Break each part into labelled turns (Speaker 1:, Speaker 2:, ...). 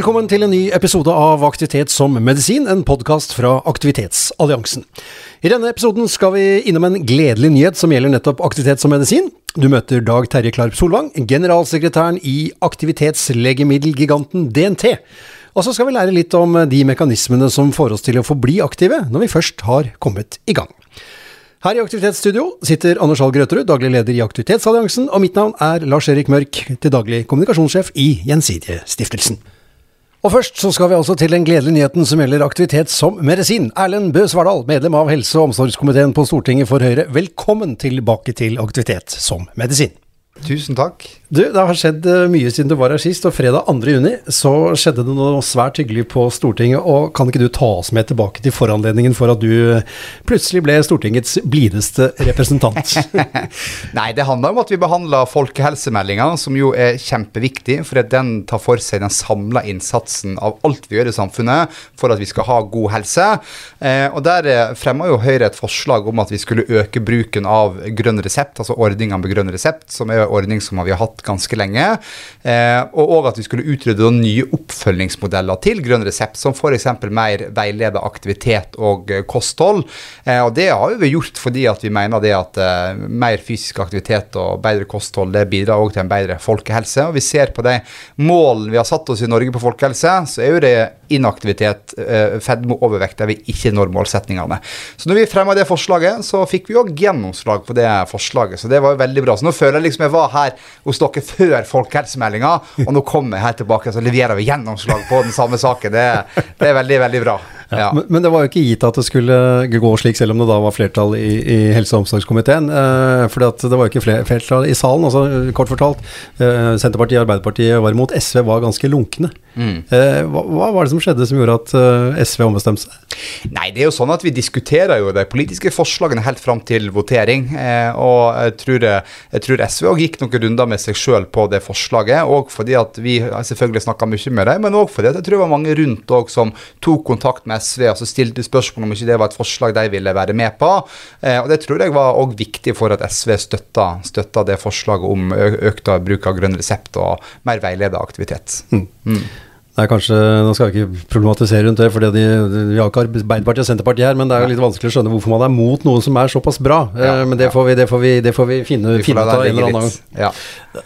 Speaker 1: Velkommen til en ny episode av Aktivitet som medisin, en podkast fra Aktivitetsalliansen. I denne episoden skal vi innom en gledelig nyhet som gjelder nettopp aktivitet som medisin. Du møter Dag Terje Klarp Solvang, generalsekretæren i aktivitetslegemiddelgiganten DNT. Og så skal vi lære litt om de mekanismene som får oss til å forbli aktive når vi først har kommet i gang. Her i Aktivitetsstudio sitter Anders Hall Grøterud, daglig leder i Aktivitetsalliansen, og mitt navn er Lars-Erik Mørk, til daglig kommunikasjonssjef i Gjensidige-stiftelsen. Og først så skal vi altså til den gledelige nyheten som gjelder aktivitet som medisin. Erlend Bø Svardal, medlem av helse- og omsorgskomiteen på Stortinget for Høyre, velkommen tilbake til aktivitet som medisin.
Speaker 2: Tusen takk.
Speaker 1: Du, det har skjedd eh, mye siden du var her sist, og fredag 2. juni så skjedde det noe svært hyggelig på Stortinget. og Kan ikke du ta oss med tilbake til foranledningen for at du eh, plutselig ble Stortingets blideste representant?
Speaker 2: Nei, det handler om at vi behandla folkehelsemeldinga, som jo er kjempeviktig. For at den tar for seg den samla innsatsen av alt vi gjør i samfunnet for at vi skal ha god helse. Eh, og Der fremma jo Høyre et forslag om at vi skulle øke bruken av grønn resept, altså ordninga med grønn resept, som er ordning som vi har hatt ganske lenge. Eh, og at vi skulle utrydde nye oppfølgingsmodeller til grønn resept, som f.eks. mer veileder aktivitet og eh, kosthold. Eh, og det har vi gjort fordi at vi mener det at mer fysisk aktivitet og bedre kosthold det bidrar også til en bedre folkehelse. Og vi ser på de målene vi har satt oss i Norge på folkehelse, så er jo det inaktivitet, fedme og overvekt der vi ikke når målsetningene. Så når vi fremma det forslaget, så fikk vi òg gjennomslag på det forslaget. Så det var veldig bra. Så nå føler jeg liksom jeg var her hos dere før folkehelsemeldinga, og nå kommer jeg her tilbake, så leverer vi gjennomslag på den samme saken. Det, det er veldig, veldig bra.
Speaker 1: Ja. Men, men, det var jo ikke gitt at det skulle gå slik, selv om det da var flertall i, i helse- og omsorgskomiteen. Eh, for det var jo ikke flertall i salen. altså Kort fortalt, eh, Senterpartiet og Arbeiderpartiet var imot. SV var ganske lunkne. Mm. Eh, hva, hva, var det som skjedde som gjorde at eh, SV ombestemte seg?
Speaker 2: Nei, det er jo sånn at vi diskuterer jo de politiske forslagene helt fram til votering. Eh, og jeg tror, jeg tror SV òg gikk noen runder med seg sjøl på det forslaget. Og fordi at vi selvfølgelig snakka mye med dem, men òg fordi at jeg tror det var mange rundt òg som tok kontakt med SV og så stilte spørsmål om ikke det var et forslag de ville være med på. Eh, og Det tror jeg var òg viktig for at SV støtta, støtta det forslaget om økt bruk av grønn resept og mer veiledet aktivitet. Mm. Mm.
Speaker 1: Nei, kanskje, Nå skal vi ikke problematisere rundt det, for de, vi har ikke Arbeiderpartiet og Senterpartiet her, men det er jo litt vanskelig å skjønne hvorfor man er mot noe som er såpass bra. Eh, ja, men det får, vi, det, får vi, det får vi, finne, ut av en eller annen gang.
Speaker 3: Ja.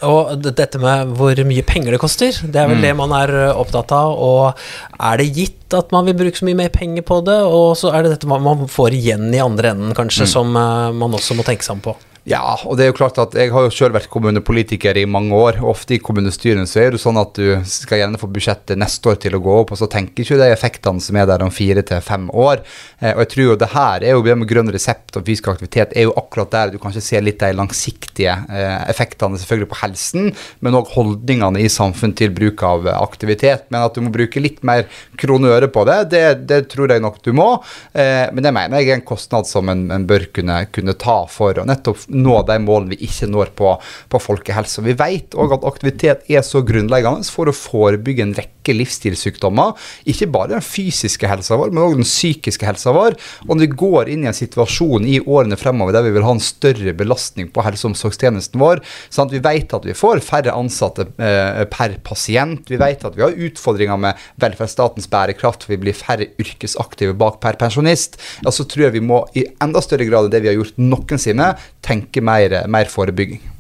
Speaker 3: Og dette med hvor mye penger det koster, det er vel mm. det man er eh, opptatt av. Og er det gitt at man vil bruke så mye mer penger på det, og så er det dette man får igjen i andre enden, kanskje, mm. som eh, man også må tenke seg om på?
Speaker 2: Ja, og det er jo klart at jeg har jo selv vært kommunepolitiker i mange år. Ofte i kommunestyrene så er det sånn at du skal gjerne få budsjettet neste år til å gå opp, og så tenker ikke de effektene som er der om fire til fem år. Eh, og jeg tror jo det her er jo det med grønn resept og fysisk aktivitet er jo akkurat der du kanskje ser litt de langsiktige eh, effektene selvfølgelig på helsen, men òg holdningene i samfunn til bruk av aktivitet. Men at du må bruke litt mer kroner og øre på det, det, det, tror jeg nok du må. Eh, men det mener jeg er en kostnad som en, en bør kunne, kunne ta for å nettopp nå de målene vi ikke når på, på folkehelse. Vi vet òg at aktivitet er så grunnleggende for å forebygge en rekke livsstilssykdommer. Ikke bare den fysiske helsa vår, men òg den psykiske helsa vår. Og når vi går inn i en situasjon i årene fremover der vi vil ha en større belastning på helse- og omsorgstjenesten vår, sånn at vi vet at vi får færre ansatte eh, per pasient, vi vet at vi har utfordringer med velferdsstatens bærekraft, vi blir færre yrkesaktive bak per pensjonist, ja, så tror jeg vi må i enda større grad enn det vi har gjort noensinne, tenke mer, mer forebygging.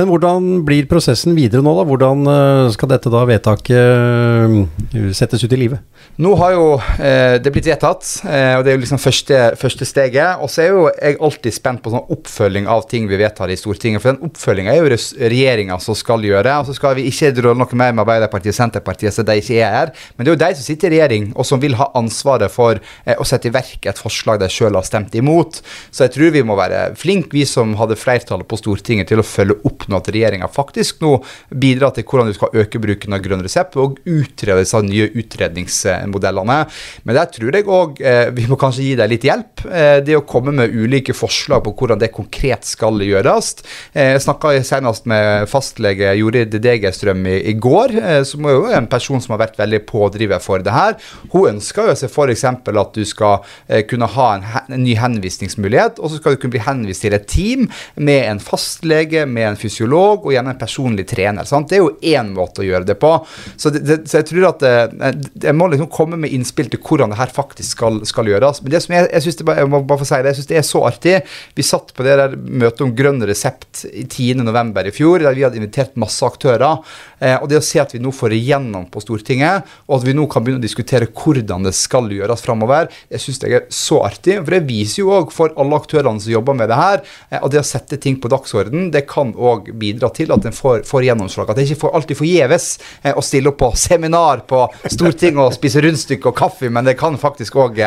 Speaker 1: Men hvordan blir prosessen videre nå, da? Hvordan eh, skal dette da vedtaket eh, settes ut i livet?
Speaker 2: Nå har jo eh, det blitt vedtatt, eh, og det er jo liksom første, første steget. Og så er jo jeg alltid spent på sånn oppfølging av ting vi vedtar i Stortinget. For den oppfølginga er jo regjeringa som skal gjøre. Og så skal vi ikke dra noe mer med Arbeiderpartiet og Senterpartiet, så de ikke er her. Men det er jo de som sitter i regjering, og som vil ha ansvaret for eh, å sette i verk et forslag de sjøl har stemt imot. Så jeg tror vi må være flinke, vi som hadde flertallet på Stortinget, til å følge opp nå at regjeringa faktisk nå bidrar til hvordan du skal øke bruken av grønn resept, og utrede disse nye utredningsmodellene. Men der tror jeg òg eh, vi må kanskje gi deg litt hjelp. Eh, det å komme med ulike forslag på hvordan det konkret skal gjøres. Eh, jeg snakka senest med fastlege Jorid Degerstrøm i, i går, som er jo en person som har vært veldig pådriver for det her. Hun ønsker jo seg f.eks. at du skal kunne ha en, en, ny henvisningsmulighet, og så skal du kunne bli henvist til et team med en fastlege, med en fysioterapeut fysiolog og gjennom en personlig trener. Sant? Det er jo én måte å gjøre det på. Så, det, det, så jeg tror at eh, jeg må liksom komme med innspill til hvordan det her faktisk skal, skal gjøres. Men det som jeg, jeg, synes det jeg må bare få si det, jeg syns det er så artig. Vi satt på det der møtet om grønn resept 10.11. i fjor, der vi hadde invitert masse aktører. Eh, og det å se at vi nå får det gjennom på Stortinget, og at vi nå kan begynne å diskutere hvordan det skal gjøres framover, jeg synes det er så artig. For det viser jo òg for alle aktørene som jobber med det her, eh, at det å sette ting på dagsorden, det kan òg bidra til at en får, får, gjennomslag. At det ikke får, alltid forgjeves eh, å stille opp på seminar på Stortinget og spise rundstykke og kaffe, men det kan faktisk òg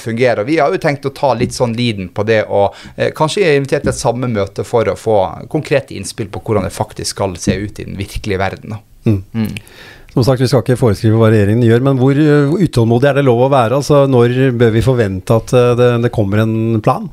Speaker 2: fungere. Og vi har jo tenkt å ta litt sånn liden på det, og eh, kanskje invitere til et samme møte for å få konkrete innspill på hvordan det faktisk skal se ut i den virkelige verden. Mm. Mm.
Speaker 1: Som sagt, Vi skal ikke foreskrive hva regjeringen gjør, men hvor utålmodig er det lov å være? Altså, Når bør vi forvente at eh, det, det kommer en plan?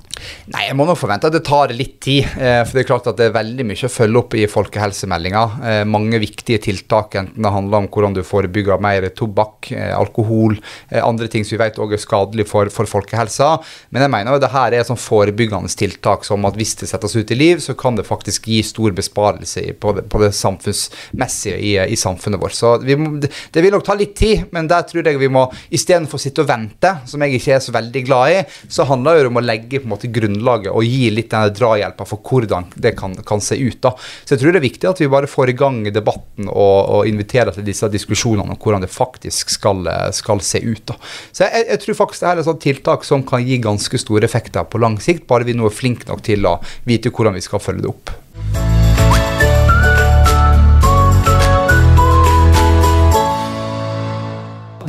Speaker 2: Nei, Jeg må nok forvente at det tar litt tid. Eh, for det er klart at det er veldig mye å følge opp i folkehelsemeldinga. Eh, mange viktige tiltak, enten det handler om hvordan du forebygger mer tobakk, alkohol, andre ting som vi vet også er skadelig for, for folkehelsa. Men jeg mener jo det her er sånn forebyggende tiltak som at hvis det settes ut i liv, så kan det faktisk gi stor besparelse på det, på det samfunnsmessige i, i samfunnet vårt. Så vi må, det vil nok ta litt tid, men der tror jeg vi må istedenfor å sitte og vente, som jeg ikke er så veldig glad i, så handler det om å legge på en måte grunnlaget og gi litt denne drahjelpa for hvordan det kan, kan, se ut. da. Så jeg tror det er viktig at vi bare får i gang debatten og, og inviterer til disse diskusjonene om hvordan det faktisk skal, skal se ut. da. Så jeg, jeg tror faktisk det er et sånt tiltak som kan gi ganske store effekter på lang sikt, bare vi nå er flinke nok til å vite hvordan vi skal følge det opp.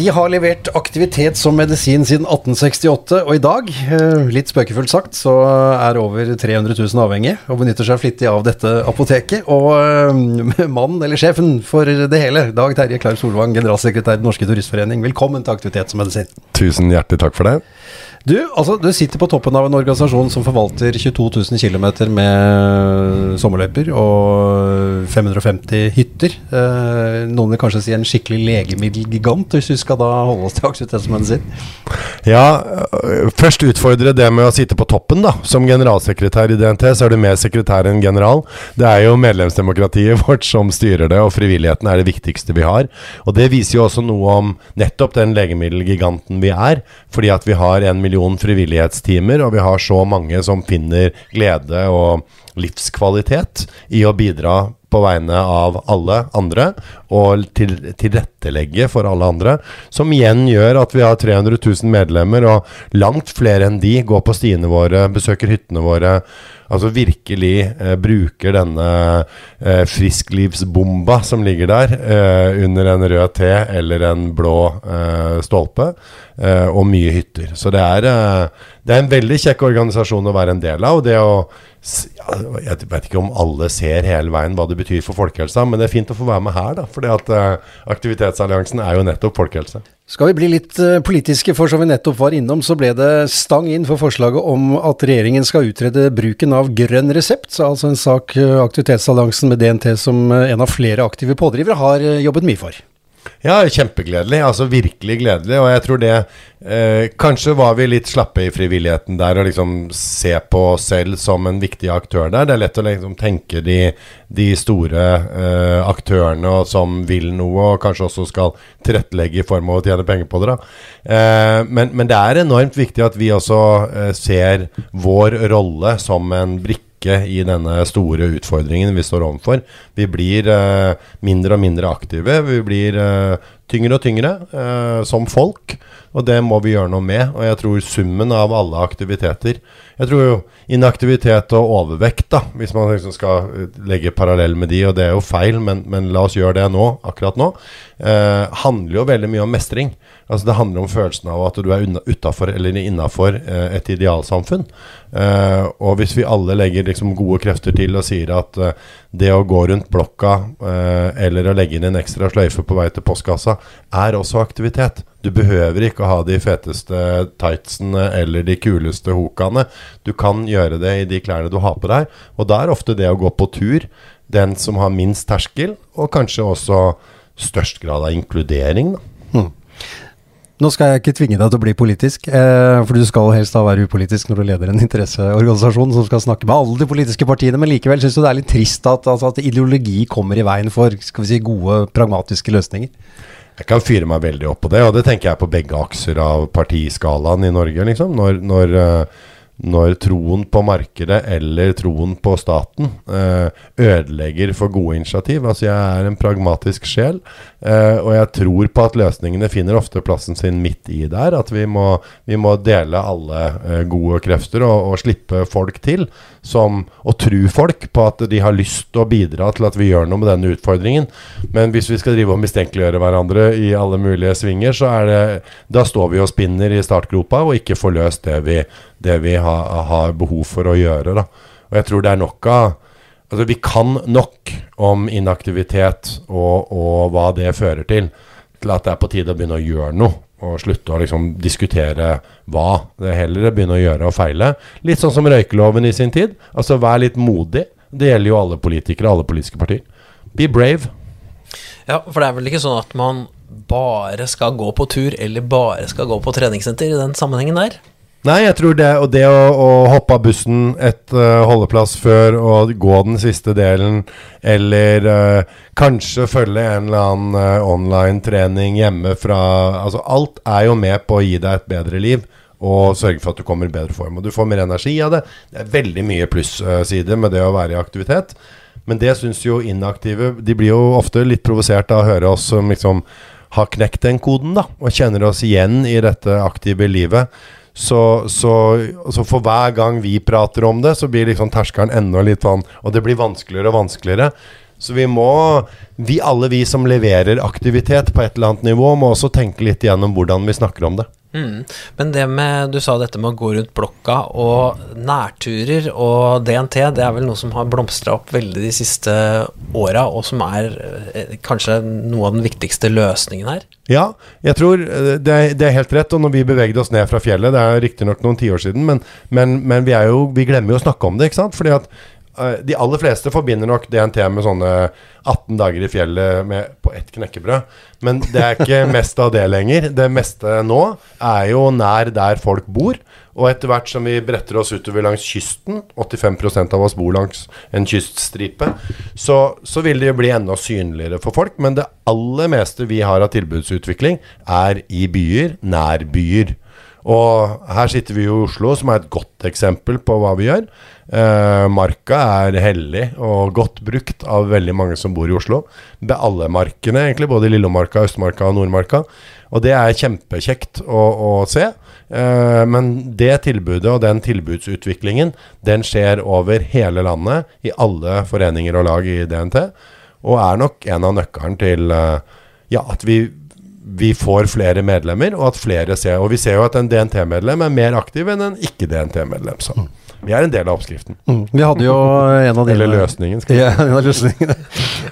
Speaker 1: De har levert aktivitet som medisin siden 1868, og i dag, eh, litt spøkefullt sagt, så er over 300 000 avhengige og benytter seg flittig av dette apoteket. Og eh, mannen, eller sjefen for det hele, Dag Terje Klarp Solvang, generalsekretær i Norske Turistforening, velkommen til Aktivitet som medisin.
Speaker 4: Tusen hjertelig takk for det.
Speaker 1: Du, altså, du sitter på toppen av en organisasjon som forvalter 22 000 km med sommerløyper og 550 hytter. Eh, noen vil kanskje si en skikkelig legemiddelgigant, hvis vi skal da holde oss til aktivitetsmedisin?
Speaker 4: Ja, øh, først utfordre det med å sitte på toppen, da. Som generalsekretær i DNT, så er du mer sekretær enn general. Det er jo medlemsdemokratiet vårt som styrer det, og frivilligheten er det viktigste vi har. Og det viser jo også noe om nettopp den legemiddelgiganten vi er, fordi at vi har en million million frivillighetstimer, og vi har så mange som finner glede og livskvalitet i å bidra på vegne av alle andre, og til, tilrettelegge for alle andre. Som igjen gjør at vi har 300 000 medlemmer, og langt flere enn de går på stiene våre, besøker hyttene våre altså virkelig eh, bruker denne eh, frisklivsbomba som ligger der, eh, under en rød T eller en blå eh, stolpe, eh, og mye hytter. Så det er, eh, det er en veldig kjekk organisasjon å være en del av. og det å jeg vet ikke om alle ser hele veien hva det betyr for folkehelsa, men det er fint å få være med her, da. For Aktivitetsalliansen er jo nettopp folkehelse.
Speaker 1: Skal vi bli litt eh, politiske, for som vi nettopp var innom, så ble det stang inn for forslaget om at regjeringen skal utrede bruken av grønn resept, altså en sak eh, Aktivitetsalliansen med DNT som eh, en av flere aktive pådrivere har jobbet mye for.
Speaker 4: Ja, kjempegledelig. Altså virkelig gledelig. Og jeg tror det eh, Kanskje var vi litt slappe i frivilligheten der og liksom se på oss selv som en viktig aktør der. Det er lett å liksom tenke de, de store eh, aktørene som vil noe, og kanskje også skal tilrettelegge i form av å tjene penger på det. Eh, men, men, det er enormt viktig at vi også eh, ser vår rolle som en brikke ikke i denne store utfordringen vi står overfor. Vi blir uh, mindre og mindre aktive. Vi blir uh, tyngre og tyngre uh, som folk. Og det må vi gjøre noe med. Og jeg tror summen av alle aktiviteter Jeg tror jo inaktivitet og overvekt, da, hvis man liksom skal legge parallell med de, og det er jo feil, men, men la oss gjøre det nå, akkurat nå, handler jo veldig mye om mestring. Altså Det handler om følelsen av at du er utafor eller innafor eh, et idealsamfunn. Eh, og hvis vi alle legger liksom gode krefter til og sier at eh, det å gå rundt blokka eh, eller å legge inn en ekstra sløyfe på vei til postkassa, er også aktivitet. Du behøver ikke å ha de feteste tightsene eller de kuleste hokaene. Du kan gjøre det i de klærne du har på deg. Og da er ofte det å gå på tur den som har minst terskel, og kanskje også størst grad av inkludering. Da. Hmm.
Speaker 1: Nå skal jeg ikke tvinge deg til å bli politisk, eh, for du skal helst da være upolitisk når du leder en interesseorganisasjon som skal snakke med alle de politiske partiene, men likevel syns du det er litt trist at, altså, at ideologi kommer i veien for skal vi si, gode, pragmatiske løsninger?
Speaker 4: Jeg kan fyre meg veldig opp på det, og det tenker jeg på begge akser av partiskalaen i Norge. liksom. Når, når, eh, når troen på markedet eller troen på staten eh, ødelegger for gode initiativ. Altså Jeg er en pragmatisk sjel, eh, og jeg tror på at løsningene finner ofte plassen sin midt i der. At vi må, vi må dele alle eh, gode krefter og, og, slippe folk til. Som, og tru folk på at de har lyst til å bidra til at vi gjør noe med denne utfordringen. Men hvis vi skal drive og mistenkeliggjøre hverandre i alle mulige svinger, så er det Da står vi og spinner i startgropa og ikke får løst det vi det vi har, har behov for å gjøre. Da. Og jeg tror det er nok av Altså, vi kan nok om inaktivitet og, og, hva det fører til, til at det er på tide å begynne å gjøre noe. Og slutte å liksom diskutere hva. Det er heller begynne å gjøre og feile. Litt sånn som røykeloven i sin tid. Altså vær litt modig. Det gjelder jo alle politikere, alle politiske partier. Be brave.
Speaker 3: Ja, for det er vel ikke sånn at man bare skal gå på tur eller bare skal gå på treningssenter i den sammenhengen der?
Speaker 4: Nei, jeg tror det, og det å, å hoppe av bussen et uh, holdeplass før og gå den siste delen, eller uh, kanskje følge en eller annen uh, online-trening hjemme fra Altså, alt er jo med på å gi deg et bedre liv og sørge for at du kommer i bedre form. Og du får mer energi av det. Det er veldig mye plussider med det å være i aktivitet. Men det syns jo inaktive De blir jo ofte litt provosert av å høre oss som liksom har knekt den koden, da, og kjenner oss igjen i dette aktive livet. Så, så, så, for hver gang vi prater om det, så blir liksom terskelen enda litt sånn Og det blir vanskeligere og vanskeligere. Så vi må vi Alle vi som leverer aktivitet på et eller annet nivå, må også tenke litt igjennom hvordan vi snakker om det.
Speaker 3: Mm. Men det med Du sa dette med å gå rundt blokka og nærturer og DNT, det er vel noe som har blomstra opp veldig de siste åra, og som er eh, kanskje noe av den viktigste løsningen her?
Speaker 4: Ja, jeg tror eh, det er, det er helt rett. Og når vi bevegde oss ned fra fjellet, det er riktignok noen tiår siden, men, men, men vi, jo, vi, glemmer jo å snakke om det, ikke sant? Fordi at de aller fleste forbinder nok DNT med sånne 18 dager i fjellet med, på ett knekkebrød. Men det er ikke mest av det lenger. Det meste nå er jo nær der folk bor. Og etter hvert som vi bretter oss utover langs kysten, 85% av oss bor langs en kyststripe, så, så, vil det jo bli enda synligere for folk. Men det aller meste vi har av tilbudsutvikling, er i byer, nær byer. Og her sitter vi i Oslo, som er et godt eksempel på hva vi gjør. Eh, marka er hellig og godt brukt av veldig mange som bor i Oslo. Ved alle markene, egentlig. Både Lillomarka, Østmarka og Nordmarka. Og det er kjempekjekt å, å se. Uh, men det tilbudet og den tilbudsutviklingen, den skjer over hele landet. I alle foreninger og lag i DNT. Og er nok en av nøkkelen til uh, ja, at vi vi får flere medlemmer, og at flere ser Og vi ser jo at en DNT-medlem er mer aktiv enn en ikke-DNT-medlem. Så mm. vi er en del av oppskriften.
Speaker 1: Mm. Vi hadde jo en av dine
Speaker 4: Eller løsningen.
Speaker 1: Skal ja, en av løsningene.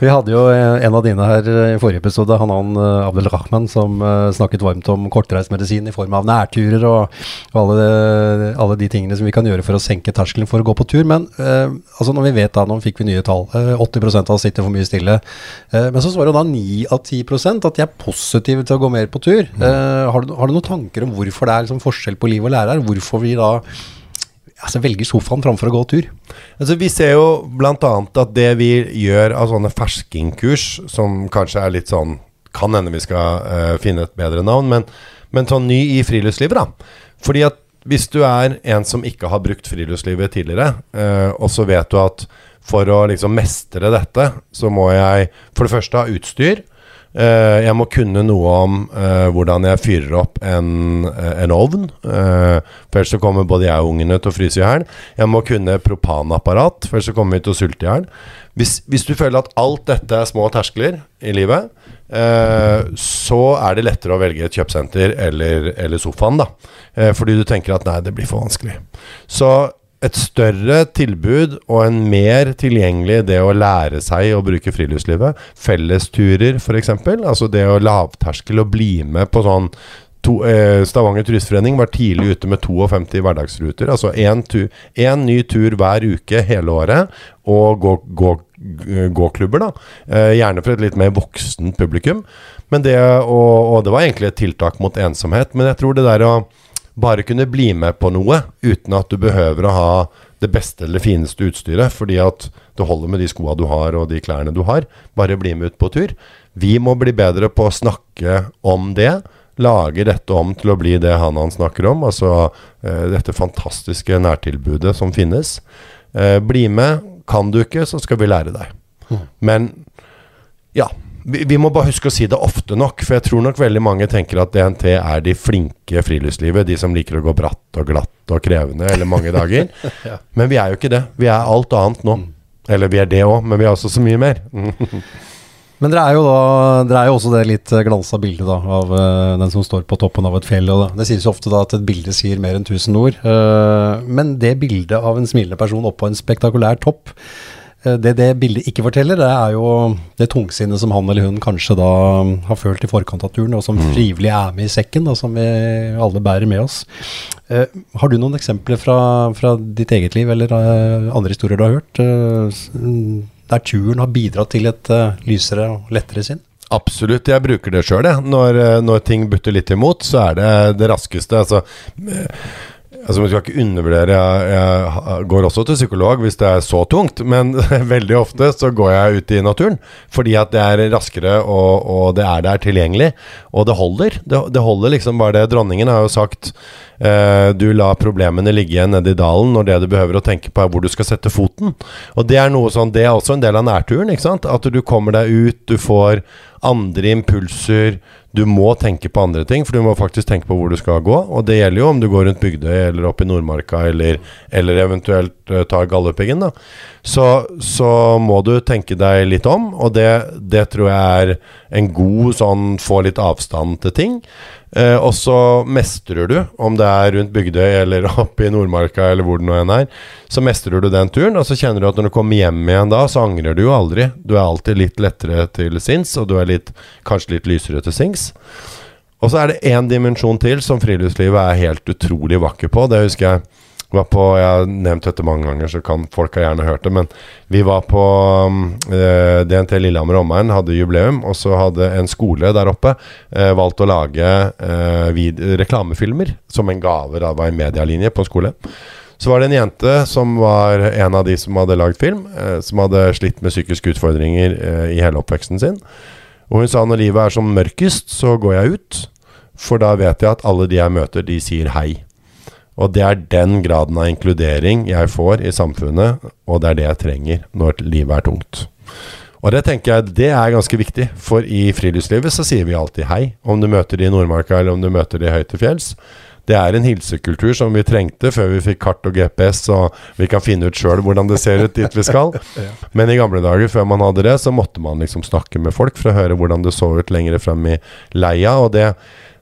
Speaker 1: Vi hadde jo en av dine her i forrige episode, Hanan eh, Abdel Rahman, som eh, snakket varmt om kortreismedisin i form av nærturer og, og alle, alle, de tingene som vi kan gjøre for å senke terskelen for å gå på tur. Men eh, altså når vi vet da, nå fikk vi nye tall, eh, 80 av oss sitter for mye stille. Eh, men så svarer jo da 9 av 10 at de er positive til å gå mer på tur. Mm. Uh, har, du, har, du, noen tanker om hvorfor det er liksom forskjell på liv og lære her? Hvorfor vi da altså, velger sofaen framfor å gå tur?
Speaker 4: Altså, vi ser jo bl.a. at det vi gjør av sånne ferskingkurs, som kanskje er litt sånn Kan hende vi skal uh, finne et bedre navn, men, men sånn ny i friluftslivet, da. Fordi at hvis du er en som ikke har brukt friluftslivet tidligere, uh, og så vet du at for å liksom mestre dette, så må jeg for det første ha utstyr. Uh, jeg må kunne noe om uh, hvordan jeg fyrer opp en, uh, en ovn. for ellers så kommer både jeg og ungene til å fryse i hjel. Jeg må kunne propanapparat, for ellers så kommer vi til å sulte i hjel. Hvis, hvis, du føler at alt dette er små terskler i livet, så er det lettere å velge et kjøpesenter eller, eller sofaen, da. fordi du tenker at nei, det blir for vanskelig. Så et større tilbud og en mer tilgjengelig det å lære seg å bruke friluftslivet. Fellesturer, f.eks. Altså det å lavterskel og bli med på sånn to, eh, Stavanger Turistforening var tidlig ute med 52 hverdagsruter. Altså én ny tur hver uke hele året, og gå, gå gåklubber, da. Eh, gjerne for et litt mer voksent publikum. Men det, og, og det var egentlig et tiltak mot ensomhet. Men jeg tror det der å bare kunne bli med på noe uten at du behøver å ha det beste eller fineste utstyret, fordi at det holder med de skoa du har og de klærne du har. Bare bli med ut på tur. Vi må bli bedre på å snakke om det. Lage dette om til å bli det han han snakker om, altså eh, dette fantastiske nærtilbudet som finnes. Eh, bli med. Kan du ikke, så skal vi lære deg. Men ja. Vi, vi må bare huske å si det ofte nok, for jeg tror nok veldig mange tenker at DNT er de flinke friluftslivet. De som liker å gå bratt og glatt og krevende eller mange dager. Men vi er jo ikke det. Vi er alt annet nå. Eller vi er det òg, men vi er også så mye mer.
Speaker 1: Men dere er jo da Dere er jo også det litt eh, glansa bildet da av uh, den som står på toppen av et fjell. Og det, det sies jo ofte da at et bilde sier mer enn tusen ord. Uh, men det bildet av en smilende person oppå en spektakulær topp, det det bildet ikke forteller, det er jo det tungsinnet som han eller hun kanskje da mm, har følt i forkant av turen, og som frivillig er med i sekken, da, som vi alle bærer med oss. Uh, har du noen eksempler fra, fra ditt eget liv, eller uh, andre historier du har hørt, uh, mm, der turen har bidratt til et eh, lysere og lettere sinn?
Speaker 4: Absolutt, jeg bruker det sjøl, jeg. Når, eh, når ting butter litt imot, så er det det raskeste. Altså, eh, altså Man skal ikke undervurdere jeg, jeg går også til psykolog hvis det er så tungt, men veldig ofte så går jeg ut i naturen. Fordi at det er raskere, og, og det er der tilgjengelig. Og det holder. Det, det holder liksom bare det. Dronningen har jo sagt eh, du la problemene ligge nede i dalen når det du behøver å tenke på er hvor du skal sette foten. Og det er noe sånn, det er også en del av nærturen. ikke sant? At du kommer deg ut, du får andre impulser. Du må tenke på andre ting, for du må faktisk tenke på hvor du skal gå. Og det gjelder jo om du går rundt Bygdøy eller opp i Nordmarka eller, eller eventuelt uh, tar Galdhøpiggen. da. Så, så må du tenke deg litt om, og det, det tror jeg er en god sånn få litt avstand til ting. Eh, og så mestrer du, om det er rundt Bygdøy eller oppe i Nordmarka eller hvor det nå enn er, så mestrer du den turen, og så kjenner du at når du kommer hjem igjen da, så angrer du jo aldri. Du er alltid litt lettere til sinns, og du er litt, kanskje litt lysere til sinns. Og så er det én dimensjon til som friluftslivet er helt utrolig vakker på. Det husker jeg var på Jeg har nevnt dette mange ganger, så kan folk har gjerne hørt det. Men vi var på um, eh, DNT Lillehammer og omegn, hadde jubileum. Og så hadde en skole der oppe eh, valgt å lage eh, reklamefilmer som en gave. Da var en medialinje på skole. Så var det en jente som var en av de som hadde lagd film, eh, som hadde slitt med psykiske utfordringer eh, i hele oppveksten sin. Og hun sa når livet er som mørkest, så går jeg ut. For da vet jeg at alle de jeg møter, de sier hei. Og det er den graden av inkludering jeg får i samfunnet, og det er det jeg trenger når livet er tungt. Og det tenker jeg det er ganske viktig, for i friluftslivet så sier vi alltid hei. Om du møter de i Nordmarka eller om du møter de høyt til fjells. Det er en hilsekultur som vi trengte før vi fikk kart og GPS, og vi kan finne ut sjøl hvordan det ser ut dit vi skal. Men i gamle dager, før man hadde det, så måtte man liksom snakke med folk for å høre hvordan det så ut lenger frem i leia. og det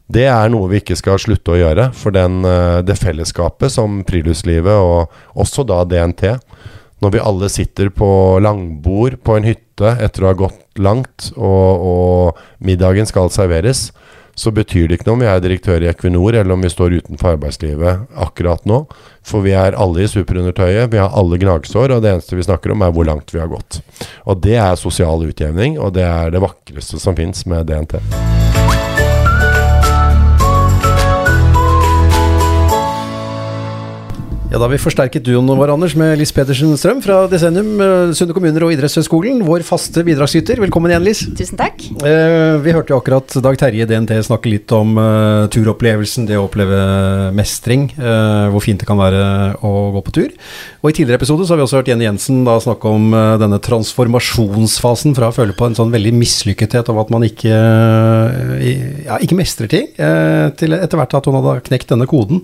Speaker 4: det er noe vi ikke skal slutte å gjøre. For den, eh, det fellesskapet som friluftslivet, og også da DNT Når vi alle sitter på langbord på en hytte etter å ha gått langt, og, og middagen skal serveres, så betyr det ikke noe om vi er direktør i Equinor eller om vi står utenfor arbeidslivet akkurat nå. For vi er alle i superundertøyet, vi har alle gnagsår, og det eneste vi snakker om, er hvor langt vi har gått. Og det er sosial utjevning, og det er det vakreste som fins med DNT.
Speaker 1: Ja, Da har vi forsterket duoen vår, Anders, med Liss Pedersen Strøm fra Desennium, eh, Sunne kommuner og Idrettshøgskolen. Vår faste bidragsyter. Velkommen igjen, Liss.
Speaker 5: Tusen takk.
Speaker 1: Eh, vi hørte jo akkurat Dag Terje i DNT snakke litt om eh, turopplevelsen, det å oppleve mestring. eh, hvor fint det kan være å gå på tur. Og I tidligere episode så har vi også hørt Jenny Jensen da snakke om eh, denne transformasjonsfasen fra å føle på en sånn veldig mislykkethet over at man ikke, eh, ja, ikke mestrer ting, eh, til etter hvert at hun hadde knekt denne koden.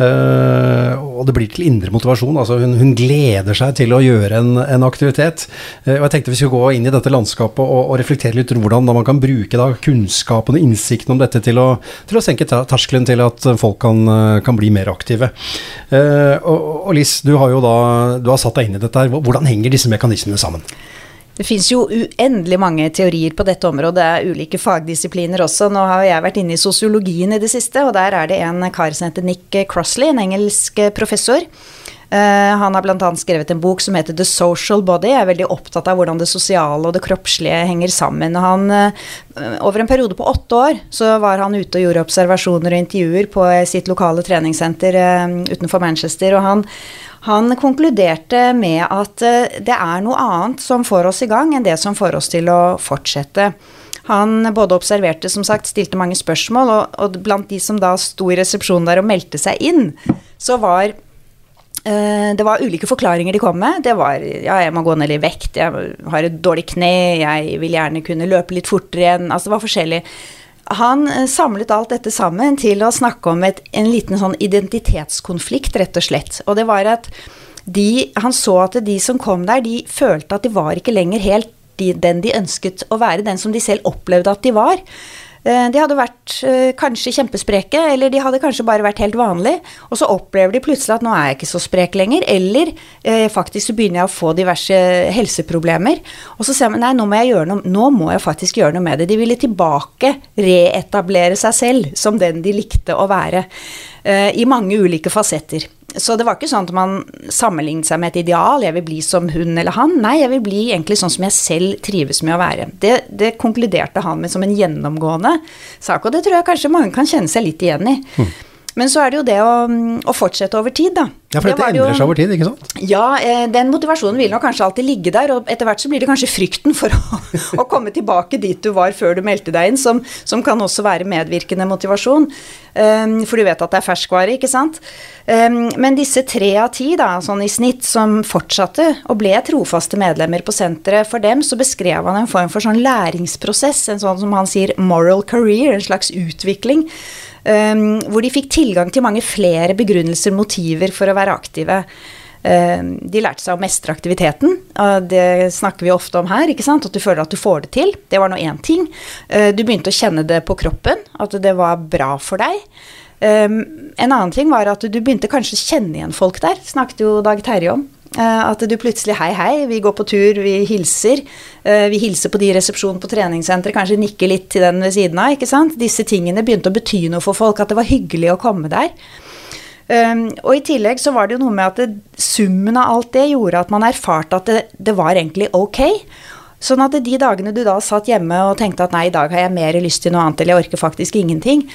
Speaker 1: Eh, og det blir til indre motivasjon. altså Hun, hun gleder seg til å gjøre en, en aktivitet. Eh, og jeg tenkte vi skulle gå inn i dette landskapet og, og reflektere litt hvordan da man kan bruke da kunnskapen og innsikten om dette til å, til å senke terskelen til at folk kan, eh, kan bli mer aktive. Eh, og, og Liss, du har jo da du har satt deg inn i dette. her. Hvordan henger disse mekanismene sammen?
Speaker 5: Det fins jo uendelig mange teorier på dette området, det er ulike fagdisipliner også. Nå har jeg vært inne i sosiologien i det siste, og der er det en kar som heter Nick Crossley, en engelsk professor, Eh, han har bl.a. skrevet en bok som heter The Social Body. Jeg er veldig opptatt av hvordan det sosiale og det kroppslige henger sammen. Han, eh, over en periode på åtte år så var han ute og gjorde observasjoner og intervjuer på sitt lokale treningssenter eh, utenfor Manchester. og han han konkluderte med at det er noe annet som får oss i gang, enn det som får oss til å fortsette. Han både observerte, som sagt, stilte mange spørsmål, og, og blant de som da sto i resepsjonen der og meldte seg inn, så var Uh, det var ulike forklaringer de kom med. Det var ja, jeg må gå ned litt vekt, jeg har et dårlig kne, jeg vil gjerne kunne løpe litt fortere igjen. Altså det var forskjellig. Han uh, samlet alt dette sammen til å snakke om et, en liten sånn identitetskonflikt, rett og slett. Og det var at de, han så at de som kom der, de følte at de var ikke lenger helt de, den de ønsket å være, den som de selv opplevde at de var. Eh, de hadde vært eh, kanskje kjempespreke, eller de hadde kanskje bare vært helt vanlige. Og så opplever de plutselig at nå er jeg ikke så sprek lenger, eller eh, faktisk så begynner jeg å få diverse helseproblemer. Og så ser man nei, nå må jeg gjøre noe, nå må jeg faktisk gjøre noe med det. De ville tilbake reetablere seg selv som den de likte å være, i mange ulike fasetter. Så det var ikke sånn at man sammenlignet seg med et ideal, jeg vil bli som hun eller han. Nei, jeg vil bli egentlig sånn som jeg selv trives med å være. Det, det konkluderte han med som en gjennomgående sak, og det tror jeg kanskje mange kan kjenne seg litt igjen i. Mm. Men så er det jo det å, å fortsette over tid, da.
Speaker 1: Ja, for dette det endrer seg over tid, ikke sant?
Speaker 5: Ja, eh, den motivasjonen vil nok kanskje alltid ligge der, og etter hvert så blir det kanskje frykten for å, å komme tilbake dit du var før du meldte deg inn, som, som kan også være medvirkende motivasjon. Um, for du vet at det er ferskvare, ikke sant. Um, men disse tre av ti, da, sånn i snitt, som fortsatte og ble trofaste medlemmer på senteret, for dem så beskrev han en form for sånn læringsprosess, en sånn som han sier moral career, en slags utvikling. Um, hvor de fikk tilgang til mange flere begrunnelser, motiver for å være aktive. Um, de lærte seg å mestre aktiviteten. det snakker vi ofte om her. ikke sant? At du føler at du får det til. Det var nå én ting. Uh, du begynte å kjenne det på kroppen, at det var bra for deg. Um, en annen ting var at du begynte kanskje å kjenne igjen folk der. Snakket jo Dag Terje om. Eh, at du plutselig Hei, hei, vi går på tur, vi hilser. Eh, vi hilser på de i resepsjonen på treningssenteret, kanskje nikker litt til den ved siden av. ikke sant? Disse tingene begynte å bety noe for folk, at det var hyggelig å komme der. Um, og i tillegg så var det jo noe med at det, summen av alt det gjorde at man erfarte at det, det, var egentlig ok. Sånn at de dagene du da satt hjemme og tenkte at nei, i dag har jeg mer lyst til noe annet, eller jeg orker faktisk ingenting,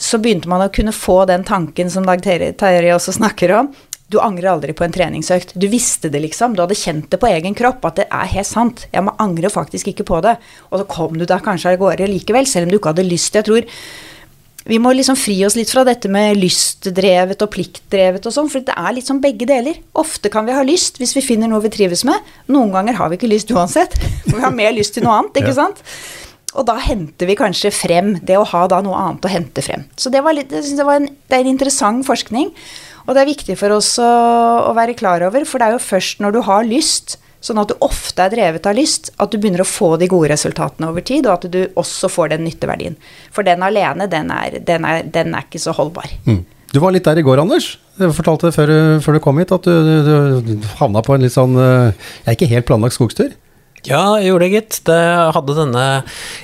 Speaker 5: så begynte man å kunne få den tanken som Dag Terje også snakker om, du angrer aldri på en treningsøkt. Du visste det, liksom. Du hadde kjent det på egen kropp, at det er helt sant. Jeg må angre faktisk ikke på det. Og så kom du deg kanskje av gårde likevel, selv om du ikke hadde lyst. Jeg tror vi må liksom fri oss litt fra dette med lystdrevet og pliktdrevet og sånn, for det er litt sånn begge deler. Ofte kan vi ha lyst hvis vi finner noe vi trives med. Noen ganger har vi ikke lyst uansett. For vi har mer lyst til noe annet, ikke sant. Og da henter vi kanskje frem det å ha da noe annet å hente frem. Så det, var litt, det, var en, det er en interessant forskning. Og det er viktig for oss å, å, være klar over, for det er jo først når du har lyst, sånn at du ofte er drevet av lyst, at du begynner å få de gode resultatene over tid, og at du også får den nytteverdien. For den alene, den er, den er, den er ikke så holdbar. Mm.
Speaker 1: Du var litt der i går, Anders. Jeg fortalte før, før du kom hit at du, du, du havna på en litt sånn Jeg er ikke helt planlagt skogstur?
Speaker 3: Ja, jeg gjorde det, gitt. Det hadde denne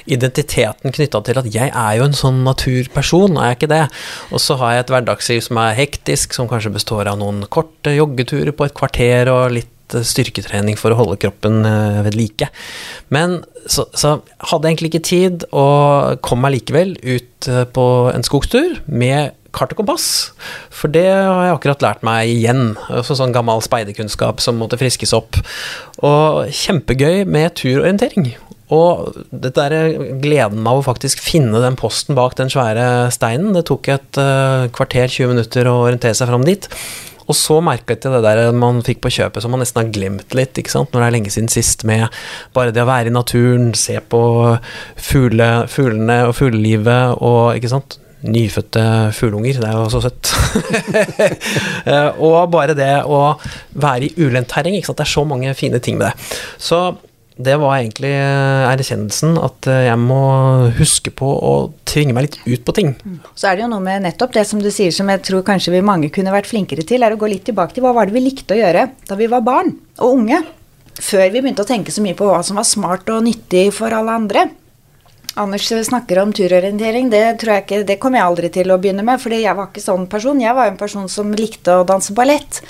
Speaker 3: identiteten knytta til at jeg er jo en sånn naturperson, er jeg ikke det? Og så har jeg et hverdagsliv som er hektisk, som kanskje består av noen korte joggeturer på et kvarter og litt styrketrening for å holde kroppen eh, ved like. Men så, så hadde jeg egentlig ikke tid, og kom meg likevel ut eh, på en skogstur med kart og kompass. For det har jeg akkurat lært meg igjen. Altså sånn gammel speiderkunnskap som måtte friskes opp. Og kjempegøy med turorientering. Og dette er gleden av å faktisk finne den posten bak den svære steinen. Det tok et uh, kvarter, 20 minutter å orientere seg fram dit. Og så merket jeg det der man fikk på kjøpet som man nesten har glemt litt, ikke sant, når det er lenge siden sist, med bare det å være i naturen, se på fugle, fuglene og fuglelivet og ikke sant nyfødte fugleunger. Det er jo så søtt. Eh, og bare det å være i ulendt terreng. Det er så mange fine ting med det. Så det var egentlig erkjennelsen at jeg må huske på å tvinge meg litt ut på ting.
Speaker 5: Så er det jo noe med nettopp det som du sier som jeg tror kanskje vi mange kunne vært flinkere til, er å gå litt tilbake til hva var det vi likte å gjøre da vi var barn og unge. Før vi begynte å tenke så mye på hva som var smart og nyttig for alle andre. Anders snakker om turorientering. Det tror jeg ikke, det kommer jeg aldri til å begynne med, fordi jeg var ikke sånn person. Jeg var en person som likte å danse ballett.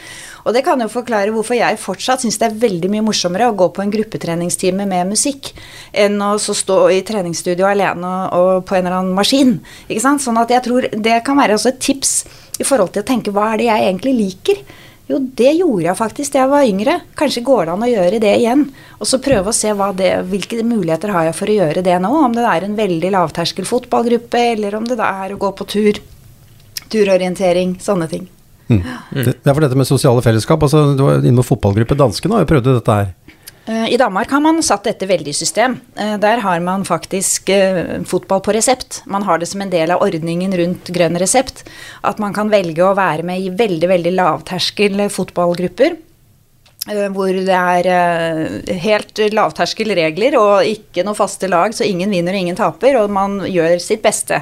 Speaker 5: Og det kan jo forklare hvorfor jeg fortsatt syns det er veldig mye morsommere å gå på en gruppetreningstime med musikk enn å stå i treningsstudio alene og, og på en eller annen maskin. Ikke sant? Sånn at jeg tror det kan være også et tips i forhold til å tenke hva er det jeg egentlig liker? Jo, det gjorde jeg faktisk da jeg var yngre. Kanskje går det an å gjøre det igjen. Og så prøve å se det, hvilke muligheter har jeg for å gjøre det nå. Om det er en veldig lavterskel fotballgruppe, eller om det da er å gå på tur. Turorientering, sånne ting.
Speaker 1: Mm. Det, er for dette med sosiale fellesskap. altså Du var inne med fotballgruppe. Danskene har jo prøvd dette her.
Speaker 5: Eh, I Danmark har man satt dette veldig i system. Eh, der har man faktisk eh, fotball på resept. Man har det som en del av ordningen rundt grønn resept. At man kan velge å være med i veldig, veldig lavterskel fotballgrupper. Hvor det er helt lavterskelregler og ikke noe faste lag, så ingen vinner og ingen taper, og man gjør sitt beste.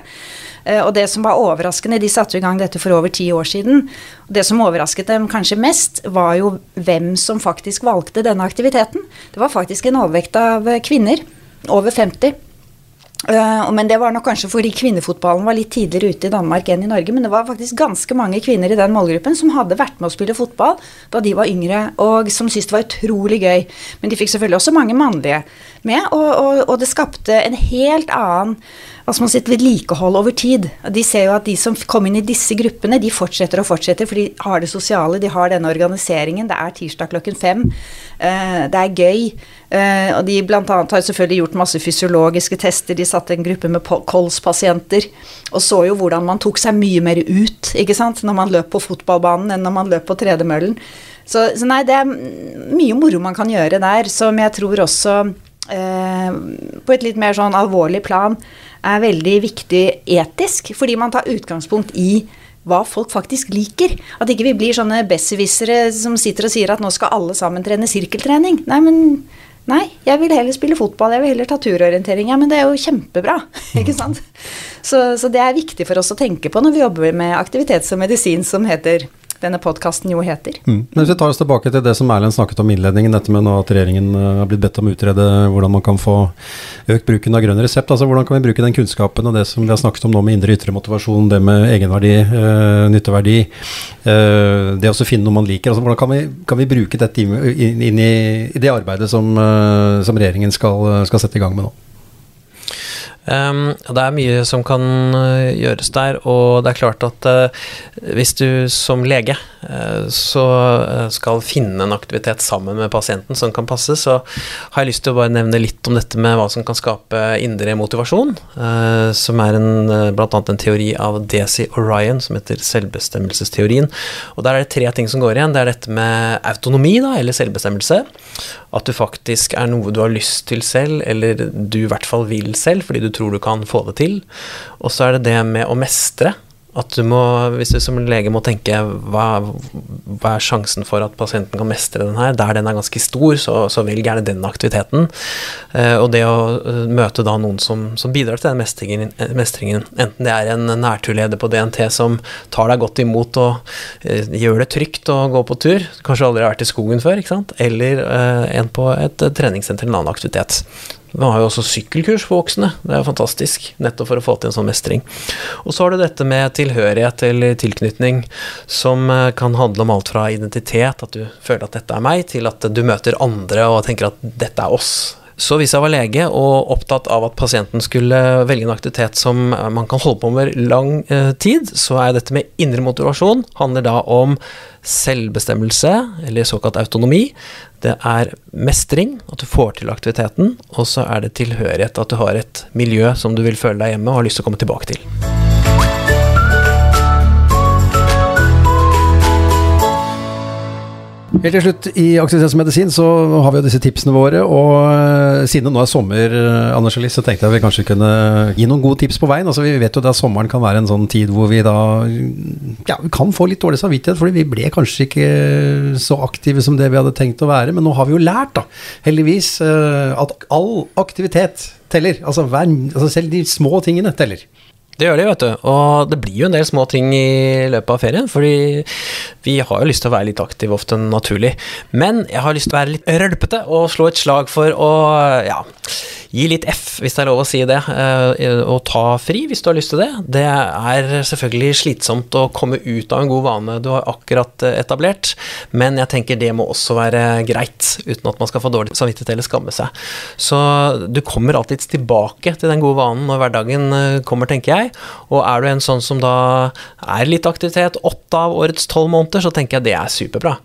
Speaker 5: Eh, og det som var overraskende, de satte i gang dette for over ti år siden. Det som overrasket dem kanskje mest, var jo hvem som faktisk valgte denne aktiviteten. Det var faktisk en overvekt av kvinner, over 50. Uh, men det var nok kanskje fordi kvinnefotballen var litt tidligere ute i Danmark enn i Norge. Men det var faktisk ganske mange kvinner i den målgruppen som hadde vært med å spille fotball da de var yngre, og som syntes det var utrolig gøy. Men de fikk selvfølgelig også mange mannlige med, og, og, og det skapte en helt annen altså man sier, vedlikehold over tid. De ser jo at de som kom inn i disse gruppene, de fortsetter og fortsetter, for de har det sosiale, de har denne organiseringen. Det er tirsdag klokken fem. Uh, det er gøy. Uh, og de blant annet har selvfølgelig gjort masse fysiologiske tester. De satte en gruppe med kolspasienter og så jo hvordan man tok seg mye mer ut ikke sant, når man løp på fotballbanen enn når man løp på tredemøllen. Så, så nei, det er mye moro man kan gjøre der, som jeg tror også uh, på et litt mer sånn alvorlig plan er veldig viktig etisk, fordi man tar utgangspunkt i hva folk faktisk liker. At ikke vi blir sånne besserwissere som sitter og sier at nå skal alle sammen trene sirkeltrening. Nei, men nei, jeg vil heller spille fotball, jeg vil heller ta turorientering. Ja, men det er jo kjempebra, ikke sant. Så, så det er viktig for oss å tenke på når vi jobber med aktivitets- og medisin som heter denne podkasten jo heter. Mm.
Speaker 1: Men Hvis vi tar oss tilbake til det som Erlend snakket om i innledningen, dette med at regjeringen eh, har blitt bedt om å utrede hvordan man kan få økt bruken av grønn resept. altså Hvordan kan vi bruke den kunnskapen og det som vi har snakket om nå med indre ytre motivasjon, det med egenverdi, øh, nytteverdi, øh, det å finne noe man liker. altså Hvordan kan vi, kan vi bruke dette inn, inn i, i, det arbeidet som, øh, som regjeringen skal, skal sette i gang med nå?
Speaker 3: Um, det er mye som kan uh, gjøres der, og det er klart at uh, hvis du som lege så skal finne en aktivitet sammen med pasienten som kan passe, så har jeg lyst til å bare nevne litt om dette med hva som kan skape indre motivasjon, som er en, blant annet en teori av Desi Orion som heter selvbestemmelsesteorien. Og der er det tre ting som går igjen. Det er dette med autonomi, da, eller selvbestemmelse. At du faktisk er noe du har lyst til selv, eller du i hvert fall vil selv, fordi du tror du kan få det til. Og så er det det med å mestre. At du må, hvis du som lege må tenke hva, hva er sjansen for at pasienten kan mestre den her, der den er ganske stor, så, så velg gjerne den aktiviteten. Eh, og det å uh, møte da noen som, som bidrar til den mestringen, mestringen, enten det er en nærturleder på DNT som tar deg godt imot og eh, gjør det trygt å gå på tur, kanskje aldri har vært i skogen før, ikke sant? eller eh, en på et treningssenter eller en annen aktivitet. Man har jo også sykkelkurs for voksne. Det er fantastisk, nettopp for å få til en sånn mestring. Og så har du dette med tilhørighet eller tilknytning, som eh, kan handle om alt fra identitet, at du føler at dette er meg, til at du møter andre og tenker at dette er oss. Så hvis jeg var lege og opptatt av at pasienten skulle velge en aktivitet som man kan holde på med lang eh, tid, så er dette med indre motivasjon handler da om selvbestemmelse, eller såkalt autonomi. Det er mestring, at du får til aktiviteten, og så er det tilhørighet, at du har et miljø som du vil føle deg hjemme og har lyst til å komme tilbake til.
Speaker 1: Helt til slutt, i aktivitetsmedisin så har vi jo disse tipsene våre. Og eh, siden det nå er sommer, eh, Anders Elis, så tenkte jeg vi kanskje kunne gi noen gode tips på veien. Altså Vi vet jo at sommeren kan være en sånn tid hvor vi da ja, vi kan få litt dårlig samvittighet, fordi vi ble kanskje ikke så aktive som det vi hadde tenkt å være. Men nå har vi jo lært, da, heldigvis, eh, at all aktivitet teller. Altså, hver, altså selv de små tingene teller.
Speaker 3: Det gjør de, vet du. Og det blir jo en del små ting i løpet av ferien, fordi vi har jo lyst til å være litt aktive ofte naturlig. Men jeg har lyst til å være litt rølpete og slå et slag for å ja, gi litt F, hvis det er lov å si det, eh, og ta fri hvis du har lyst til det. Det er selvfølgelig slitsomt å komme ut av en god vane du har akkurat eh, etablert, men jeg tenker det må også være greit, uten at man skal få dårlig samvittighet eller skamme seg. Så du kommer alltid tilbake til den gode vanen når hverdagen eh, kommer, tenker jeg. Og er du en sånn som da er litt aktivitet åtte av årets tolv måneder, så tenker jeg det er superbra.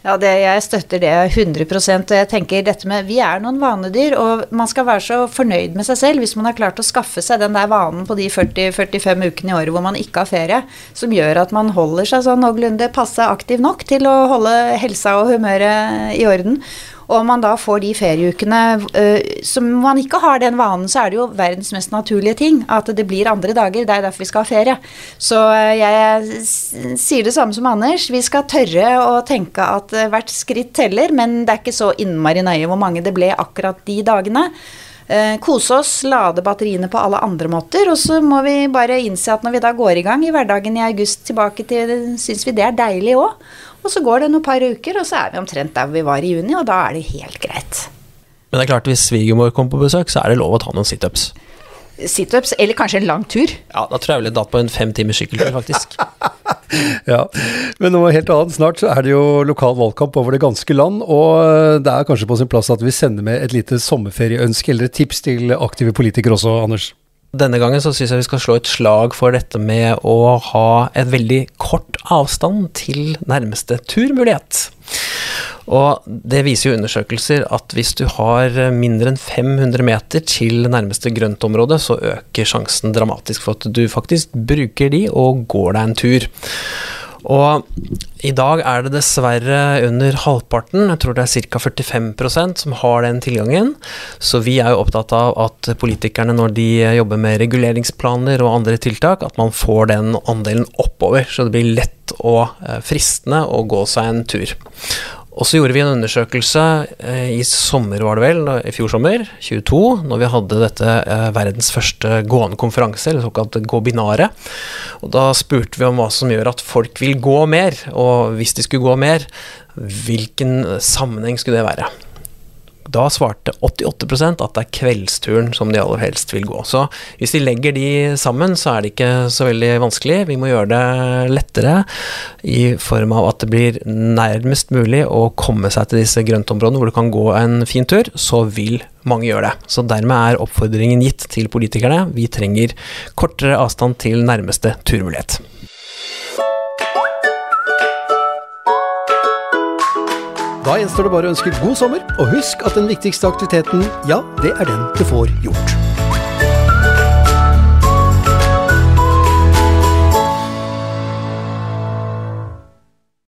Speaker 5: Ja, det, jeg støtter det 100 og jeg tenker dette med Vi er noen vanedyr, og man skal være så fornøyd med seg selv hvis man har klart å skaffe seg den der vanen på de 40-45 ukene i året hvor man ikke har ferie, som gjør at man holder seg sånn noenlunde passe aktiv nok til å holde helsa og humøret i orden. Og om man da får de ferieukene uh, som man ikke har den vanen, så er det jo verdens mest naturlige ting at det blir andre dager. Det er derfor vi skal ha ferie. Så uh, jeg sier det samme som Anders. Vi skal tørre å tenke at uh, hvert skritt teller, men det er ikke så innmari nøye hvor mange det ble akkurat de dagene. Kose oss, lade batteriene på alle andre måter, og så må vi bare innse at når vi da går i gang i hverdagen i august tilbake til, syns vi det er deilig òg. Og så går det noen par uker, og så er vi omtrent der vi var i juni, og da er det helt greit.
Speaker 3: Men det er klart, hvis svigermor kommer på besøk, så er det lov å ta noen situps.
Speaker 5: Situps, eller kanskje en lang tur.
Speaker 3: Ja, da tror jeg vel jeg datt på en fem timers sykkeltur, faktisk.
Speaker 1: ja, men noe helt annet. Snart er det jo lokal valgkamp over det ganske land, og det er kanskje på sin plass at vi sender med et lite sommerferieønske eller et tips til aktive politikere også, Anders?
Speaker 3: Denne gangen så syns jeg vi skal slå et slag for dette med å ha et veldig kort avstand til nærmeste turmulighet. Og det viser jo undersøkelser at hvis du har mindre enn 500 meter til nærmeste grøntområde, så øker sjansen dramatisk for at du faktisk bruker de og går deg en tur. Og i dag er det dessverre under halvparten, jeg tror det er ca. 45% som har den tilgangen. Så vi er jo opptatt av at politikerne når de jobber med reguleringsplaner og andre tiltak, at man får den andelen oppover, så det blir lett og eh, fristende å gå seg en tur. Og så gjorde vi en undersøkelse eh, i sommer, var det vel, i fjor sommer, 22, når vi hadde dette eh, verdens første gående konferanse, eller såkalt Gåbinare. Og da spurte vi om hva som gjør at folk vil gå mer, og hvis de skulle gå mer, hvilken sammenheng skulle det være? Da svarte 88% at det er kveldsturen som de aller helst vil gå. Så hvis de legger de sammen, så er det ikke så veldig vanskelig. Vi må gjøre det lettere i form av at det blir nærmest mulig å komme seg til disse grøntområdene hvor du kan gå en fin tur. Så vil mange gjøre det. Så dermed er oppfordringen gitt til politikerne. Vi trenger kortere avstand til nærmeste turmulighet.
Speaker 1: Da gjenstår det bare å ønske god sommer, og husk at den viktigste aktiviteten, ja, det er den du får gjort.